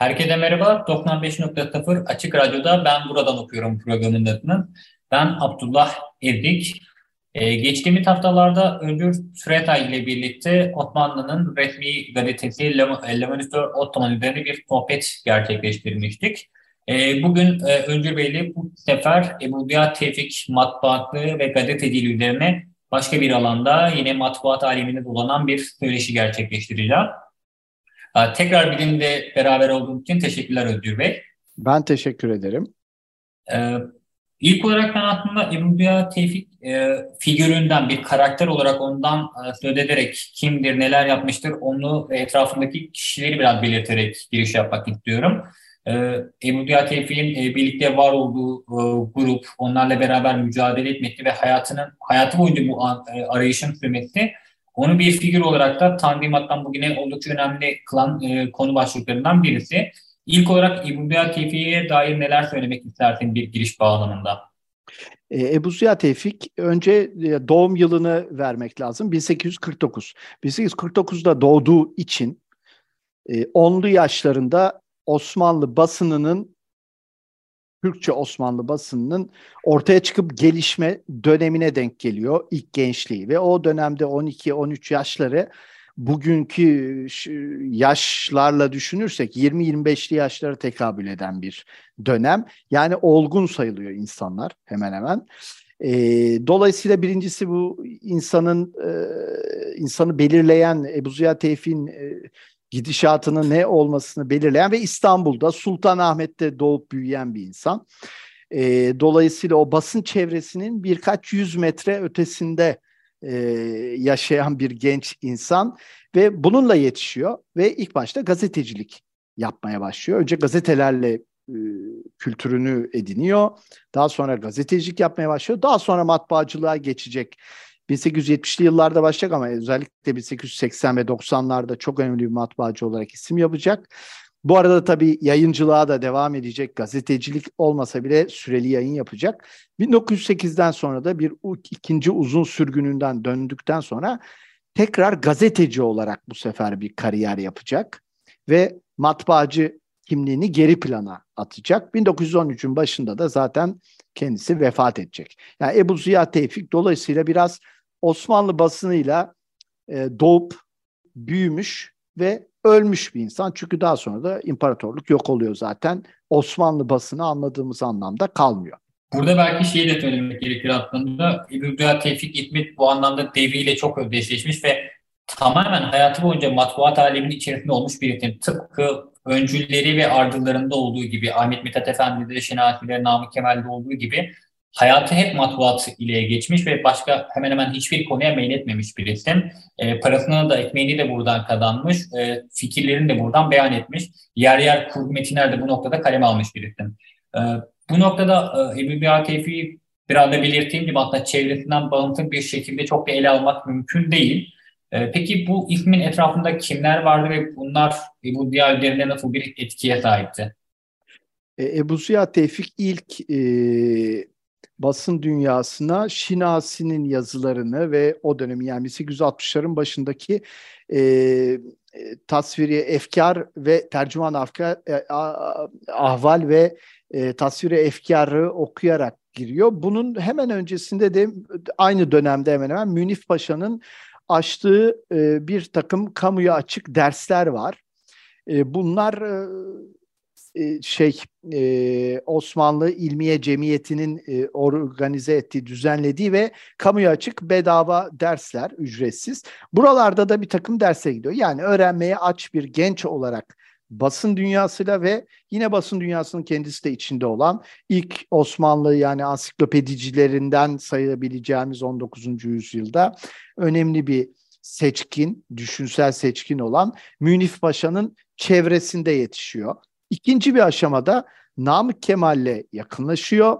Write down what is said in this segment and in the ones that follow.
Herkese merhaba. 95.0 Açık Radyo'da Ben Buradan Okuyorum programının adını. Ben Abdullah Evdik. Ee, geçtiğimiz haftalarda Öncür Süretay ile birlikte Osmanlı'nın resmi gazetesi Le Moniteur Ottoman üzerine bir sohbet gerçekleştirmiştik. Ee, bugün e, Öncür Bey ile bu sefer Ebu Ziya Tevfik matbaatlığı ve gazeteciliği üzerine başka bir alanda yine matbuat aleminde dolanan bir söyleşi gerçekleştireceğim. Tekrar bizimle beraber olduğunuz için teşekkürler Özgür Bey. Ben teşekkür ederim. Ee, ilk olarak ben aslında Ebu Ziya Tevfik e, figüründen bir karakter olarak ondan e, söz ederek kimdir, neler yapmıştır onu ve etrafındaki kişileri biraz belirterek giriş yapmak istiyorum. Ee, Ebu Ziya Tevfik'in e, birlikte var olduğu e, grup, onlarla beraber mücadele etmekti ve hayatının hayatı boyunca bu e, arayışın sürmesi onu bir figür olarak da Tanzimat'tan bugüne oldukça önemli kılan e, konu başlıklarından birisi. İlk olarak Ebu Ziya Tevfik'e dair neler söylemek istersin bir giriş bağlamında? E, Ebu Ziya Tevfik önce e, doğum yılını vermek lazım. 1849. 1849'da doğduğu için 10'lu e, yaşlarında Osmanlı basınının Türkçe Osmanlı basınının ortaya çıkıp gelişme dönemine denk geliyor ilk gençliği ve o dönemde 12-13 yaşları bugünkü yaşlarla düşünürsek 20-25'li yaşlara tekabül eden bir dönem. Yani olgun sayılıyor insanlar hemen hemen. E, dolayısıyla birincisi bu insanın e, insanı belirleyen Ebu Ziya Tevfik'in e, gidişatının ne olmasını belirleyen ve İstanbul'da Sultanahmet'te doğup büyüyen bir insan. E, dolayısıyla o basın çevresinin birkaç yüz metre ötesinde e, yaşayan bir genç insan ve bununla yetişiyor ve ilk başta gazetecilik yapmaya başlıyor. Önce gazetelerle e, kültürünü ediniyor. Daha sonra gazetecilik yapmaya başlıyor. Daha sonra matbaacılığa geçecek. 1870'li yıllarda başlayacak ama özellikle 1880 ve 90'larda çok önemli bir matbaacı olarak isim yapacak. Bu arada tabii yayıncılığa da devam edecek. Gazetecilik olmasa bile süreli yayın yapacak. 1908'den sonra da bir ikinci uzun sürgününden döndükten sonra tekrar gazeteci olarak bu sefer bir kariyer yapacak ve matbaacı kimliğini geri plana atacak. 1913'ün başında da zaten kendisi vefat edecek. Yani Ebu Ziya Tevfik dolayısıyla biraz Osmanlı basınıyla e, doğup büyümüş ve ölmüş bir insan. Çünkü daha sonra da imparatorluk yok oluyor zaten. Osmanlı basını anladığımız anlamda kalmıyor. Burada belki şeyi de söylemek gerekir aslında. İbn Tevfik İtmit bu anlamda devriyle çok özdeşleşmiş ve tamamen hayatı boyunca matbuat aleminin içerisinde olmuş bir isim. Tıpkı öncülleri ve ardıllarında olduğu gibi Ahmet Mithat Efendi'de, Şinasi'de, Namık Kemal'de olduğu gibi hayatı hep matbuat ile geçmiş ve başka hemen hemen hiçbir konuya meyletmemiş bir isim. E, parasını da ekmeğini de buradan kazanmış, e, fikirlerini de buradan beyan etmiş. Yer yer kurgu metinler de bu noktada kaleme almış bir isim. E, bu noktada e, Ebu Biya Tevfik'i biraz da belirttiğim gibi hatta çevresinden bağımsız bir şekilde çok da ele almak mümkün değil. E, peki bu ismin etrafında kimler vardı ve bunlar Ebu Ziya üzerinde nasıl bir etkiye sahipti? E, Ebu Ziya Tevfik ilk e, basın dünyasına Şinasi'nin yazılarını ve o dönemi yani 1860'ların başındaki e, tasviri efkar ve tercüman afkar, e, ahval ve e, tasviri efkarı okuyarak giriyor. Bunun hemen öncesinde de aynı dönemde hemen hemen Münif Paşa'nın açtığı e, bir takım kamuya açık dersler var. E, bunlar e, e, şey e, Osmanlı İlmiye Cemiyeti'nin e, organize ettiği, düzenlediği ve kamuya açık bedava dersler ücretsiz. Buralarda da bir takım derse gidiyor. Yani öğrenmeye aç bir genç olarak basın dünyasıyla ve yine basın dünyasının kendisi de içinde olan ilk Osmanlı yani ansiklopedicilerinden sayabileceğimiz 19. yüzyılda önemli bir seçkin, düşünsel seçkin olan Münif Paşa'nın çevresinde yetişiyor. İkinci bir aşamada Namık Kemal'le yakınlaşıyor.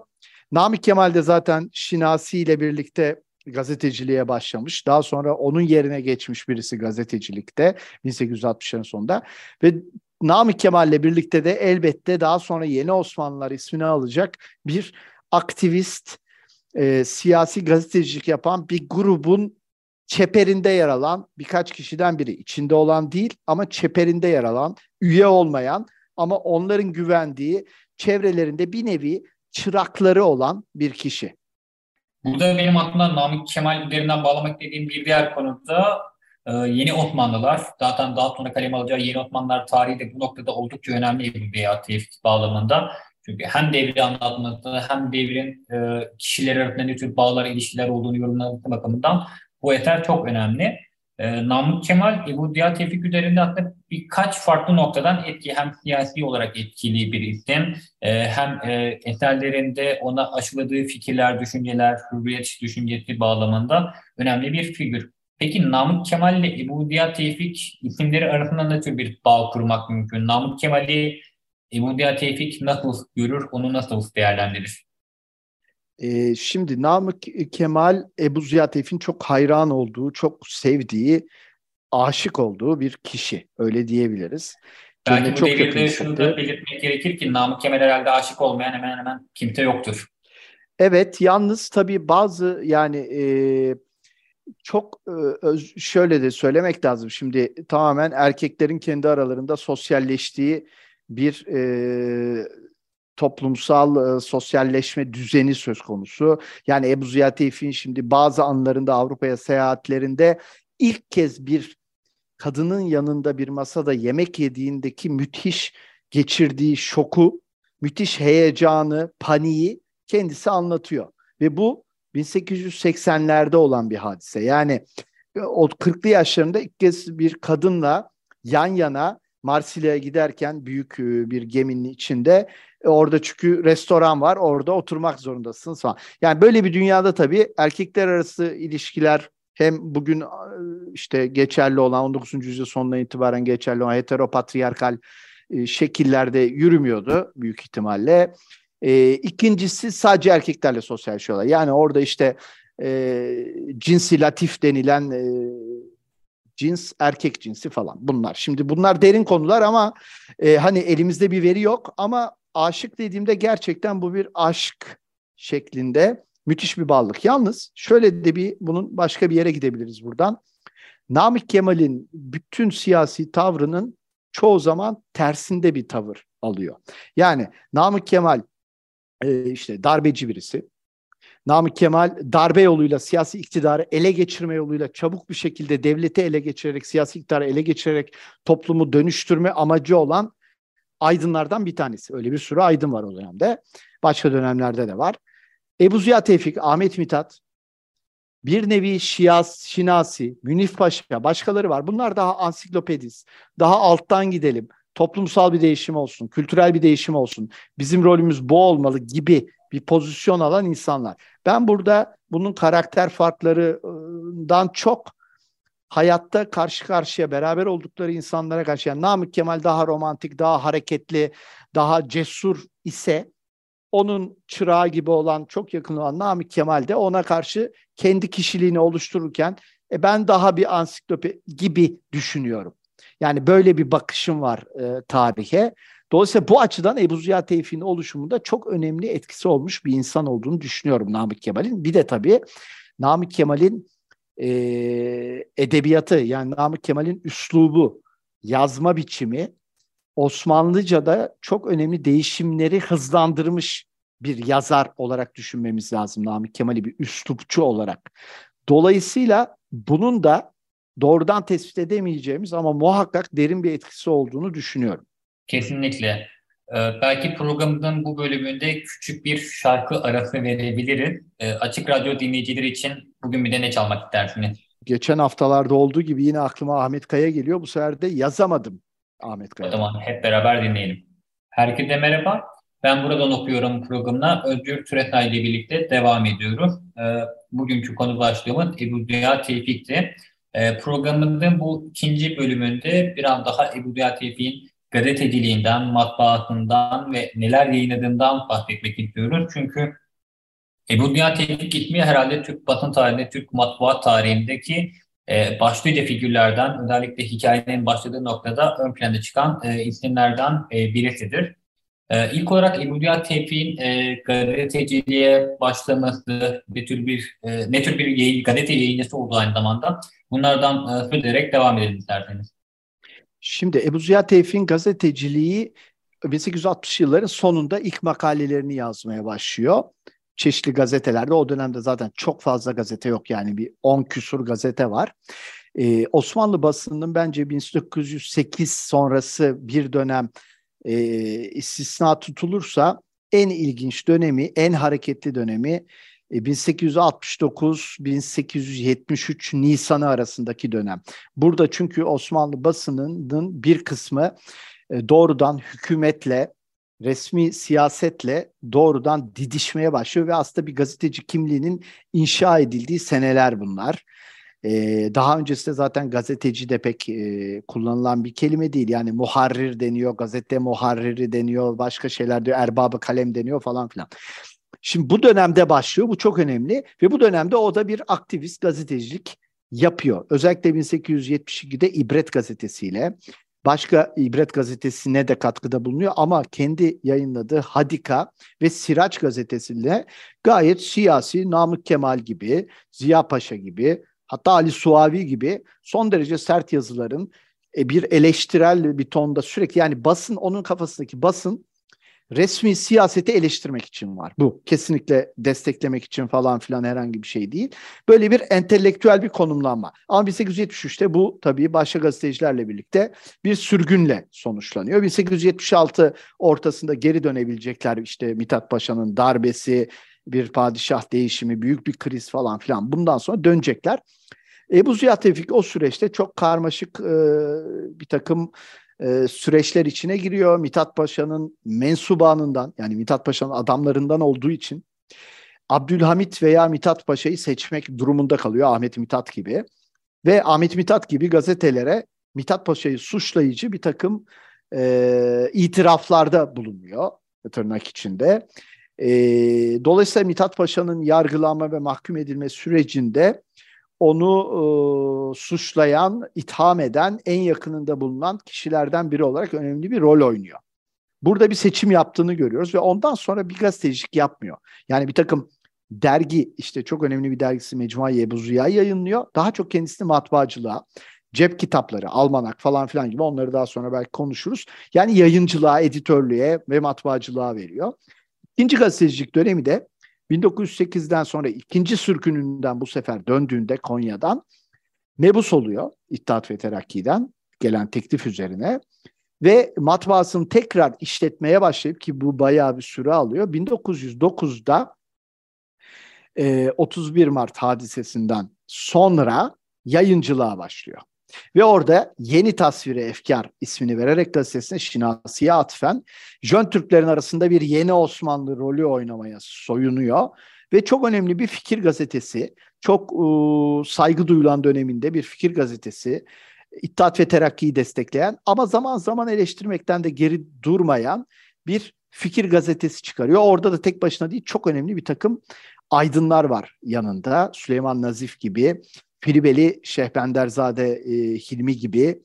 Namık Kemal de zaten Şinasi ile birlikte gazeteciliğe başlamış. Daha sonra onun yerine geçmiş birisi gazetecilikte 1860'ların sonunda ve Namık Kemal'le birlikte de elbette daha sonra Yeni Osmanlılar ismini alacak bir aktivist, e, siyasi gazetecilik yapan bir grubun çeperinde yer alan birkaç kişiden biri. içinde olan değil ama çeperinde yer alan, üye olmayan ama onların güvendiği çevrelerinde bir nevi çırakları olan bir kişi. Burada benim aklımda Namık Kemal üzerinden bağlamak dediğim bir diğer konu da e, yeni Osmanlılar. Zaten daha sonra kaleme alacağı yeni Osmanlılar tarihi de bu noktada oldukça önemli bir veya bağlamında. Çünkü hem devri anlatmakta hem devrin e, kişiler arasında ne tür bağlar, ilişkiler olduğunu yorumlaması bakımından bu eser çok önemli. E, Namık Kemal Ebu Diya Tevfik üzerinde aslında birkaç farklı noktadan etki hem siyasi olarak etkili bir isim e, hem e, eserlerinde ona aşıladığı fikirler, düşünceler, hürriyet düşüncesi bağlamında önemli bir figür. Peki Namık Kemal ile Ebu Diya Tevfik isimleri arasında tür bir bağ kurmak mümkün? Namık Kemal'i Ebu Diya Tevfik nasıl görür, onu nasıl değerlendirir? Ee, şimdi Namık Kemal Ebu Ziya Tevfik'in çok hayran olduğu, çok sevdiği, aşık olduğu bir kişi. Öyle diyebiliriz. Belki bu çok devirde şunu da belirtmek gerekir ki Namık Kemal herhalde aşık olmayan hemen hemen kimse yoktur. Evet, yalnız tabii bazı yani e, çok e, şöyle de söylemek lazım. Şimdi tamamen erkeklerin kendi aralarında sosyalleştiği bir e, toplumsal e, sosyalleşme düzeni söz konusu. Yani Ebu Ziya Tevfik'in şimdi bazı anlarında Avrupa'ya seyahatlerinde ilk kez bir kadının yanında bir masada yemek yediğindeki müthiş geçirdiği şoku, müthiş heyecanı, paniği kendisi anlatıyor. Ve bu 1880'lerde olan bir hadise. Yani e, o 40'lı yaşlarında ilk kez bir kadınla yan yana Marsilya'ya giderken büyük e, bir geminin içinde orada çünkü restoran var orada oturmak zorundasınız falan. Yani böyle bir dünyada tabii erkekler arası ilişkiler hem bugün işte geçerli olan 19. yüzyıl sonuna itibaren geçerli olan heteropatriyarkal şekillerde yürümüyordu büyük ihtimalle. E, ikincisi sadece erkeklerle sosyalleşiyorlar. Yani orada işte e, cinsi latif denilen e, cins erkek cinsi falan bunlar. Şimdi bunlar derin konular ama e, hani elimizde bir veri yok ama aşık dediğimde gerçekten bu bir aşk şeklinde müthiş bir bağlılık. Yalnız şöyle de bir bunun başka bir yere gidebiliriz buradan. Namık Kemal'in bütün siyasi tavrının çoğu zaman tersinde bir tavır alıyor. Yani Namık Kemal e, işte darbeci birisi. Namık Kemal darbe yoluyla siyasi iktidarı ele geçirme yoluyla çabuk bir şekilde devleti ele geçirerek, siyasi iktidarı ele geçirerek toplumu dönüştürme amacı olan aydınlardan bir tanesi. Öyle bir sürü aydın var o dönemde. Başka dönemlerde de var. Ebu Ziya Tevfik, Ahmet Mithat, bir nevi Şias, Şinasi, Münif Paşa, başkaları var. Bunlar daha ansiklopedist, daha alttan gidelim toplumsal bir değişim olsun, kültürel bir değişim olsun, bizim rolümüz bu olmalı gibi bir pozisyon alan insanlar. Ben burada bunun karakter farklarından çok hayatta karşı karşıya beraber oldukları insanlara karşı yani Namık Kemal daha romantik, daha hareketli, daha cesur ise onun çırağı gibi olan çok yakın olan Namık Kemal de ona karşı kendi kişiliğini oluştururken e, ben daha bir ansiklopi gibi düşünüyorum. Yani böyle bir bakışım var e, tarihe. Dolayısıyla bu açıdan Ebu Ziya Tevfik'in oluşumunda çok önemli etkisi olmuş bir insan olduğunu düşünüyorum Namık Kemal'in. Bir de tabii Namık Kemal'in e, edebiyatı yani Namık Kemal'in üslubu, yazma biçimi Osmanlıca'da çok önemli değişimleri hızlandırmış bir yazar olarak düşünmemiz lazım Namık Kemal'i bir üslupçu olarak. Dolayısıyla bunun da doğrudan tespit edemeyeceğimiz ama muhakkak derin bir etkisi olduğunu düşünüyorum. Kesinlikle. Ee, belki programımızın bu bölümünde küçük bir şarkı arası verebiliriz. Ee, Açık Radyo dinleyicileri için bugün bir de ne çalmak istersiniz? Geçen haftalarda olduğu gibi yine aklıma Ahmet Kaya geliyor. Bu sefer de yazamadım Ahmet Kaya. O zaman hep beraber dinleyelim. Herkese merhaba. Ben buradan okuyorum programına Özgür Türetay ile birlikte devam ediyorum. Ee, bugünkü konu başlığımız Ebu Dünya Tevfik'ti. Programımızın bu ikinci bölümünde biraz daha Ebu Dünya Tevfik'in gazeteciliğinden, matbaasından ve neler yayınladığından bahsetmek istiyoruz. Çünkü Ebu Dünya Tevfik ismi herhalde Türk basın tarihinde, Türk matbuat tarihindeki e, başlıca figürlerden, özellikle hikayenin başladığı noktada ön planda çıkan e, isimlerden e, birisidir. E, ilk olarak Ebu Dünya Tevfik'in e, gazeteciliğe başlaması, ne tür bir e, ne tür bir yayın, gazete yayıncısı olduğu aynı zamanda bunlardan e, söz ederek devam edelim isterseniz. Şimdi Ebu Ziya Tevfik'in gazeteciliği 1860 yılların sonunda ilk makalelerini yazmaya başlıyor. Çeşitli gazetelerde o dönemde zaten çok fazla gazete yok yani bir 10 küsur gazete var. Ee, Osmanlı basınının bence 1908 sonrası bir dönem e, istisna tutulursa en ilginç dönemi, en hareketli dönemi 1869-1873 e, Nisan'ı arasındaki dönem. Burada çünkü Osmanlı basınının bir kısmı e, doğrudan hükümetle, resmi siyasetle doğrudan didişmeye başlıyor ve aslında bir gazeteci kimliğinin inşa edildiği seneler bunlar. Ee, daha öncesinde zaten gazeteci de pek e, kullanılan bir kelime değil. Yani muharrir deniyor, gazete muharriri deniyor, başka şeyler diyor, erbabı kalem deniyor falan filan. Şimdi bu dönemde başlıyor. Bu çok önemli ve bu dönemde o da bir aktivist gazetecilik yapıyor. Özellikle 1872'de İbret gazetesiyle başka İbret gazetesine de katkıda bulunuyor ama kendi yayınladığı Hadika ve Siraç gazetesiyle gayet siyasi Namık Kemal gibi, Ziya Paşa gibi, hatta Ali Suavi gibi son derece sert yazıların e, bir eleştirel bir tonda sürekli yani basın onun kafasındaki basın resmi siyaseti eleştirmek için var. Bu kesinlikle desteklemek için falan filan herhangi bir şey değil. Böyle bir entelektüel bir konumlanma. Ama 1873'te bu tabii başka gazetecilerle birlikte bir sürgünle sonuçlanıyor. 1876 ortasında geri dönebilecekler işte Mithat Paşa'nın darbesi, bir padişah değişimi, büyük bir kriz falan filan. Bundan sonra dönecekler. Ebu Ziya Tevfik o süreçte çok karmaşık e, bir takım e, süreçler içine giriyor. Mithat Paşa'nın mensubanından yani Mithat Paşa'nın adamlarından olduğu için Abdülhamit veya Mithat Paşa'yı seçmek durumunda kalıyor Ahmet Mithat gibi. Ve Ahmet Mithat gibi gazetelere Mithat Paşa'yı suçlayıcı bir takım e, itiraflarda bulunuyor tırnak içinde. E, dolayısıyla Mithat Paşa'nın yargılanma ve mahkum edilme sürecinde onu e, suçlayan, itham eden, en yakınında bulunan kişilerden biri olarak önemli bir rol oynuyor. Burada bir seçim yaptığını görüyoruz ve ondan sonra bir gazetecilik yapmıyor. Yani bir takım dergi, işte çok önemli bir dergisi Mecmuayı Ebu Ziya yayınlıyor. Daha çok kendisini matbaacılığa, cep kitapları, almanak falan filan gibi onları daha sonra belki konuşuruz. Yani yayıncılığa, editörlüğe ve matbaacılığa veriyor. İkinci gazetecilik dönemi de 1908'den sonra ikinci sürkününden bu sefer döndüğünde Konya'dan mebus oluyor İttihat ve Terakki'den gelen teklif üzerine ve matbaasını tekrar işletmeye başlayıp ki bu bayağı bir süre alıyor. 1909'da e, 31 Mart hadisesinden sonra yayıncılığa başlıyor. Ve orada Yeni Tasviri Efkar ismini vererek gazetesine Şinasi'ye atfen Jön Türklerin arasında bir yeni Osmanlı rolü oynamaya soyunuyor. Ve çok önemli bir fikir gazetesi, çok e, saygı duyulan döneminde bir fikir gazetesi, İttihat ve Terakki'yi destekleyen ama zaman zaman eleştirmekten de geri durmayan bir fikir gazetesi çıkarıyor. Orada da tek başına değil çok önemli bir takım aydınlar var yanında. Süleyman Nazif gibi, Filibeli Şehbenderzade e, Hilmi gibi,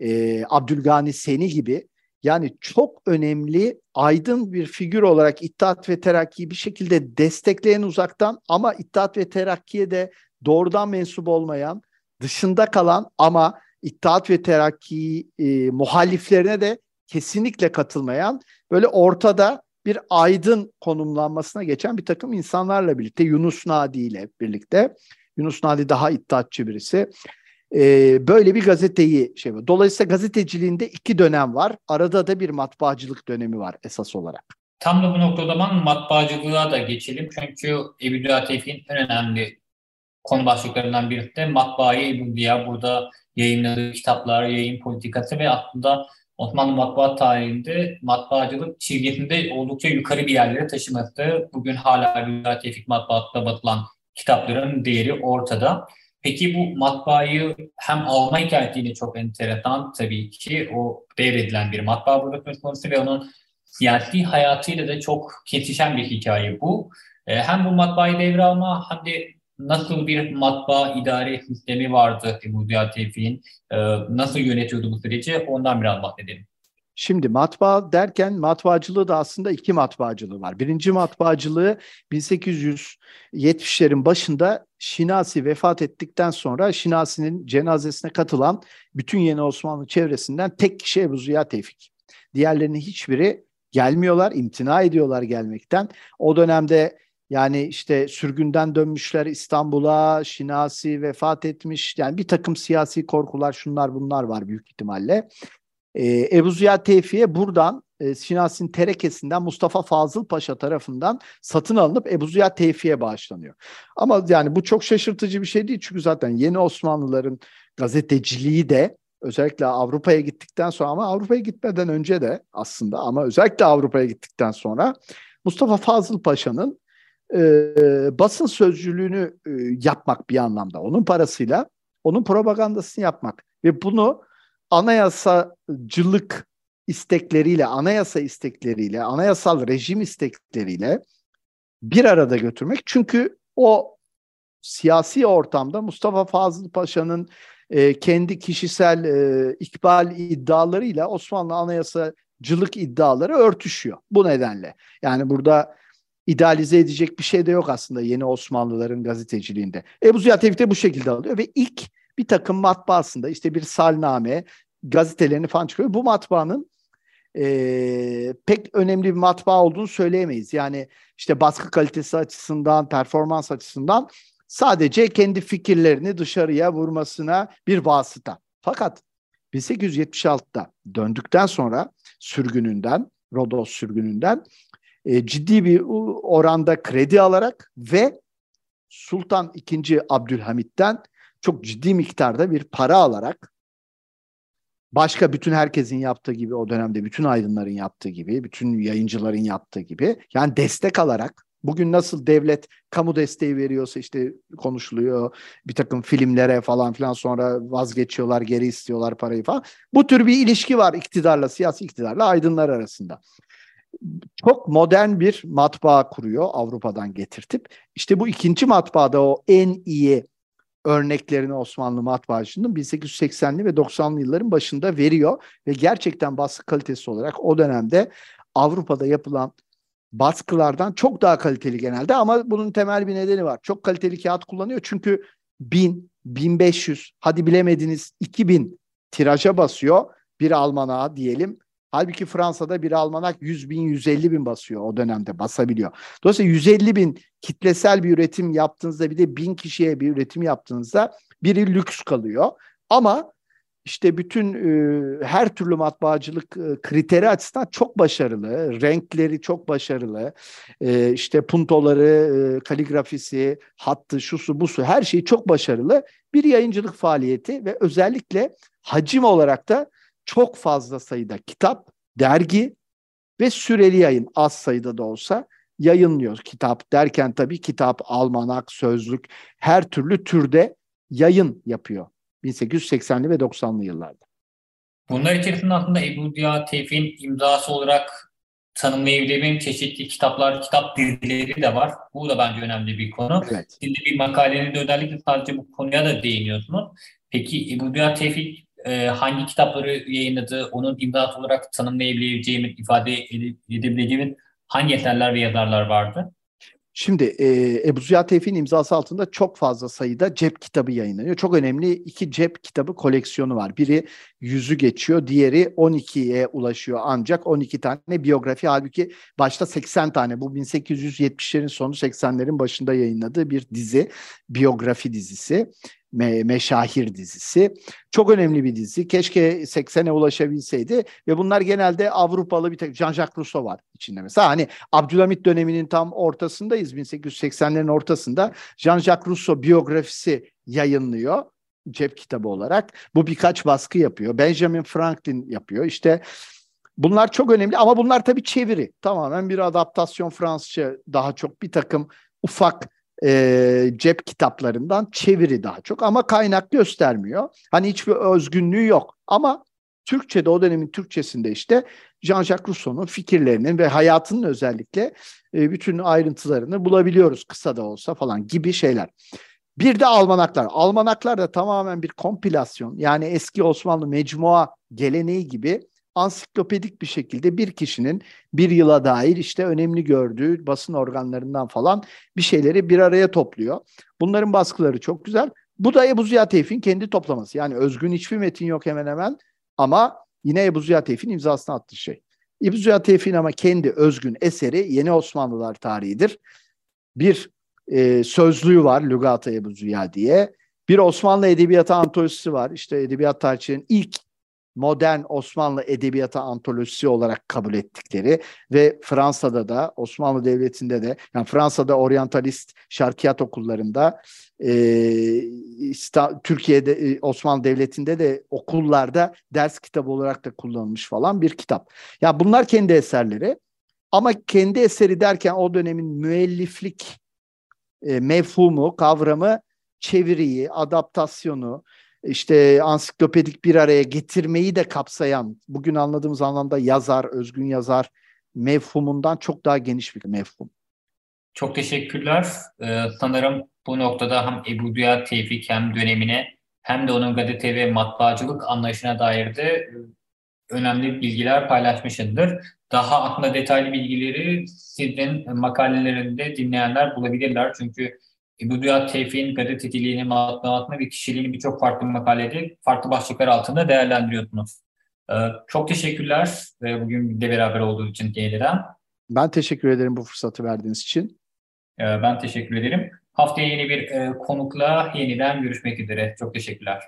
e, Abdülgani Seni gibi. Yani çok önemli aydın bir figür olarak İttihat ve Terakki'yi bir şekilde destekleyen uzaktan ama İttihat ve Terakki'ye de doğrudan mensup olmayan, dışında kalan ama İttihat ve Terakki e, muhaliflerine de kesinlikle katılmayan böyle ortada bir aydın konumlanmasına geçen bir takım insanlarla birlikte Yunus Nadi ile birlikte Yunus Nadi daha iddiatçı birisi. Ee, böyle bir gazeteyi şey var. Dolayısıyla gazeteciliğinde iki dönem var. Arada da bir matbaacılık dönemi var esas olarak. Tam da bu noktada zaman matbaacılığa da geçelim. Çünkü Ebu Tevfik'in en önemli konu başlıklarından birisi de matbaayı Ebu Diya. Burada yayınladığı kitaplar, yayın politikası ve aslında Osmanlı matbaa tarihinde matbaacılık çizgisinde oldukça yukarı bir yerlere taşıması. Bugün hala Rüya Tevfik matbaatta batılan kitapların değeri ortada. Peki bu matbaayı hem alma hikayetiyle çok enteresan tabii ki o devredilen bir matbaa burada söz konusu ve onun siyasi hayatıyla da çok kesişen bir hikaye bu. E, hem bu matbaayı devralma hem de nasıl bir matbaa idare sistemi vardı Ebu Ziya Tevfik'in, e, nasıl yönetiyordu bu süreci ondan biraz bahsedelim. Şimdi matbaa derken matbaacılığı da aslında iki matbaacılığı var. Birinci matbaacılığı 1870'lerin başında Şinasi vefat ettikten sonra Şinasi'nin cenazesine katılan bütün Yeni Osmanlı çevresinden tek kişi Ebu Ziya Tevfik. Diğerlerinin hiçbiri gelmiyorlar, imtina ediyorlar gelmekten. O dönemde yani işte sürgünden dönmüşler İstanbul'a, Şinasi vefat etmiş. Yani bir takım siyasi korkular şunlar bunlar var büyük ihtimalle. Ee, Ebu Ziya Tevfi'ye buradan e, Şinasi'nin terekesinden Mustafa Fazıl Paşa tarafından satın alınıp Ebu Ziya Tevfi'ye bağışlanıyor. Ama yani bu çok şaşırtıcı bir şey değil çünkü zaten yeni Osmanlıların gazeteciliği de özellikle Avrupa'ya gittikten sonra ama Avrupa'ya gitmeden önce de aslında ama özellikle Avrupa'ya gittikten sonra Mustafa Fazıl Paşa'nın e, basın sözcülüğünü e, yapmak bir anlamda. Onun parasıyla onun propagandasını yapmak ve bunu anayasacılık istekleriyle, anayasa istekleriyle, anayasal rejim istekleriyle bir arada götürmek. Çünkü o siyasi ortamda Mustafa Fazıl Paşa'nın e, kendi kişisel e, ikbal iddialarıyla Osmanlı anayasacılık iddiaları örtüşüyor. Bu nedenle. Yani burada idealize edecek bir şey de yok aslında yeni Osmanlıların gazeteciliğinde. Ebu Ziya Tevfik de bu şekilde alıyor ve ilk bir takım matbaasında işte bir salname gazetelerini falan çıkıyor. Bu matbaanın e, pek önemli bir matbaa olduğunu söyleyemeyiz. Yani işte baskı kalitesi açısından, performans açısından sadece kendi fikirlerini dışarıya vurmasına bir vasıta. Fakat 1876'da döndükten sonra sürgününden, Rodos sürgününden e, ciddi bir oranda kredi alarak ve Sultan II. Abdülhamit'ten çok ciddi miktarda bir para alarak başka bütün herkesin yaptığı gibi o dönemde bütün aydınların yaptığı gibi, bütün yayıncıların yaptığı gibi yani destek alarak bugün nasıl devlet kamu desteği veriyorsa işte konuşuluyor bir takım filmlere falan filan sonra vazgeçiyorlar geri istiyorlar parayı falan. Bu tür bir ilişki var iktidarla siyasi iktidarla aydınlar arasında çok modern bir matbaa kuruyor Avrupa'dan getirtip. İşte bu ikinci matbaada o en iyi örneklerini Osmanlı matbaacının 1880'li ve 90'lı yılların başında veriyor. Ve gerçekten baskı kalitesi olarak o dönemde Avrupa'da yapılan baskılardan çok daha kaliteli genelde. Ama bunun temel bir nedeni var. Çok kaliteli kağıt kullanıyor. Çünkü 1000, 1500 hadi bilemediniz 2000 tiraja basıyor. Bir almanağa diyelim Halbuki Fransa'da bir almanak 100 bin, 150 bin basıyor o dönemde basabiliyor. Dolayısıyla 150 bin kitlesel bir üretim yaptığınızda bir de bin kişiye bir üretim yaptığınızda biri lüks kalıyor. Ama işte bütün e, her türlü matbaacılık e, kriteri açısından çok başarılı. Renkleri çok başarılı. E, işte puntoları, e, kaligrafisi, hattı, şusu, busu her şeyi çok başarılı. Bir yayıncılık faaliyeti ve özellikle hacim olarak da çok fazla sayıda kitap, dergi ve süreli yayın az sayıda da olsa yayınlıyor. Kitap derken tabii kitap, almanak, sözlük her türlü türde yayın yapıyor 1880'li ve 90'lı yıllarda. Bunlar içerisinde aslında Ebu Ziya Tevfik'in imzası olarak tanımlayabileceğim çeşitli kitaplar, kitap dizileri de var. Bu da bence önemli bir konu. Evet. Şimdi bir makalenin de özellikle sadece bu konuya da değiniyorsunuz. Peki Ebu Ziya Tevfik e, hangi kitapları yayınladı, onun imdat olarak tanımlayabileceğimin, ifade edebileceğimin hangi eserler ve yazarlar vardı? Şimdi e, Ebu Ziya Tevfik'in imzası altında çok fazla sayıda cep kitabı yayınlanıyor. Çok önemli iki cep kitabı koleksiyonu var. Biri yüzü geçiyor, diğeri 12'ye ulaşıyor ancak 12 tane biyografi. Halbuki başta 80 tane bu 1870'lerin sonu 80'lerin başında yayınladığı bir dizi, biyografi dizisi. Me Meşahir dizisi. Çok önemli bir dizi. Keşke 80'e ulaşabilseydi ve bunlar genelde Avrupalı bir tek Jean-Jacques Rousseau var içinde mesela. Hani Abdülhamit döneminin tam ortasındayız 1880'lerin ortasında. Jean-Jacques Rousseau biyografisi yayınlıyor. cep kitabı olarak. Bu birkaç baskı yapıyor. Benjamin Franklin yapıyor. İşte bunlar çok önemli ama bunlar tabii çeviri. Tamamen bir adaptasyon Fransızca daha çok bir takım ufak e, cep kitaplarından çeviri daha çok ama kaynak göstermiyor. Hani hiçbir özgünlüğü yok ama Türkçe'de o dönemin Türkçesinde işte Jean-Jacques Rousseau'nun fikirlerinin ve hayatının özellikle e, bütün ayrıntılarını bulabiliyoruz kısa da olsa falan gibi şeyler. Bir de almanaklar. Almanaklar da tamamen bir kompilasyon yani eski Osmanlı mecmua geleneği gibi ansiklopedik bir şekilde bir kişinin bir yıla dair işte önemli gördüğü basın organlarından falan bir şeyleri bir araya topluyor. Bunların baskıları çok güzel. Bu da Ebu Ziya Tevfik'in kendi toplaması. Yani özgün hiçbir metin yok hemen hemen ama yine Ebu Ziya Tevfik'in imzasını attığı şey. Ebu Ziya Tevfik'in ama kendi özgün eseri Yeni Osmanlılar tarihidir. Bir e, sözlüğü var Lügat-ı Ebu Ziya diye. Bir Osmanlı Edebiyatı antolojisi var. İşte edebiyat tarihçinin ilk modern Osmanlı edebiyatı antolojisi olarak kabul ettikleri ve Fransa'da da Osmanlı Devleti'nde de yani Fransa'da oryantalist şarkiyat okullarında e, Türkiye'de e, Osmanlı Devleti'nde de okullarda ders kitabı olarak da kullanılmış falan bir kitap. Ya yani bunlar kendi eserleri ama kendi eseri derken o dönemin müelliflik e, mefhumu, kavramı, çeviriyi, adaptasyonu, işte ansiklopedik bir araya getirmeyi de kapsayan, bugün anladığımız anlamda yazar, özgün yazar mefhumundan çok daha geniş bir mefhum. Çok teşekkürler. Ee, sanırım bu noktada hem Ebu Düya Tevfik hem dönemine hem de onun gazete ve matbaacılık anlayışına dair de e, önemli bilgiler paylaşmışındır. Daha aklında detaylı bilgileri sizin makalelerinde dinleyenler bulabilirler. Çünkü İbn Dünya Tevfik'in gazeteciliğini, matbuatını ve kişiliğini birçok farklı makalede farklı başlıklar altında değerlendiriyorsunuz. Ee, çok teşekkürler bugün de beraber olduğu için yeniden. Ben teşekkür ederim bu fırsatı verdiğiniz için. Ee, ben teşekkür ederim. Haftaya yeni bir e, konukla yeniden görüşmek üzere. Çok teşekkürler.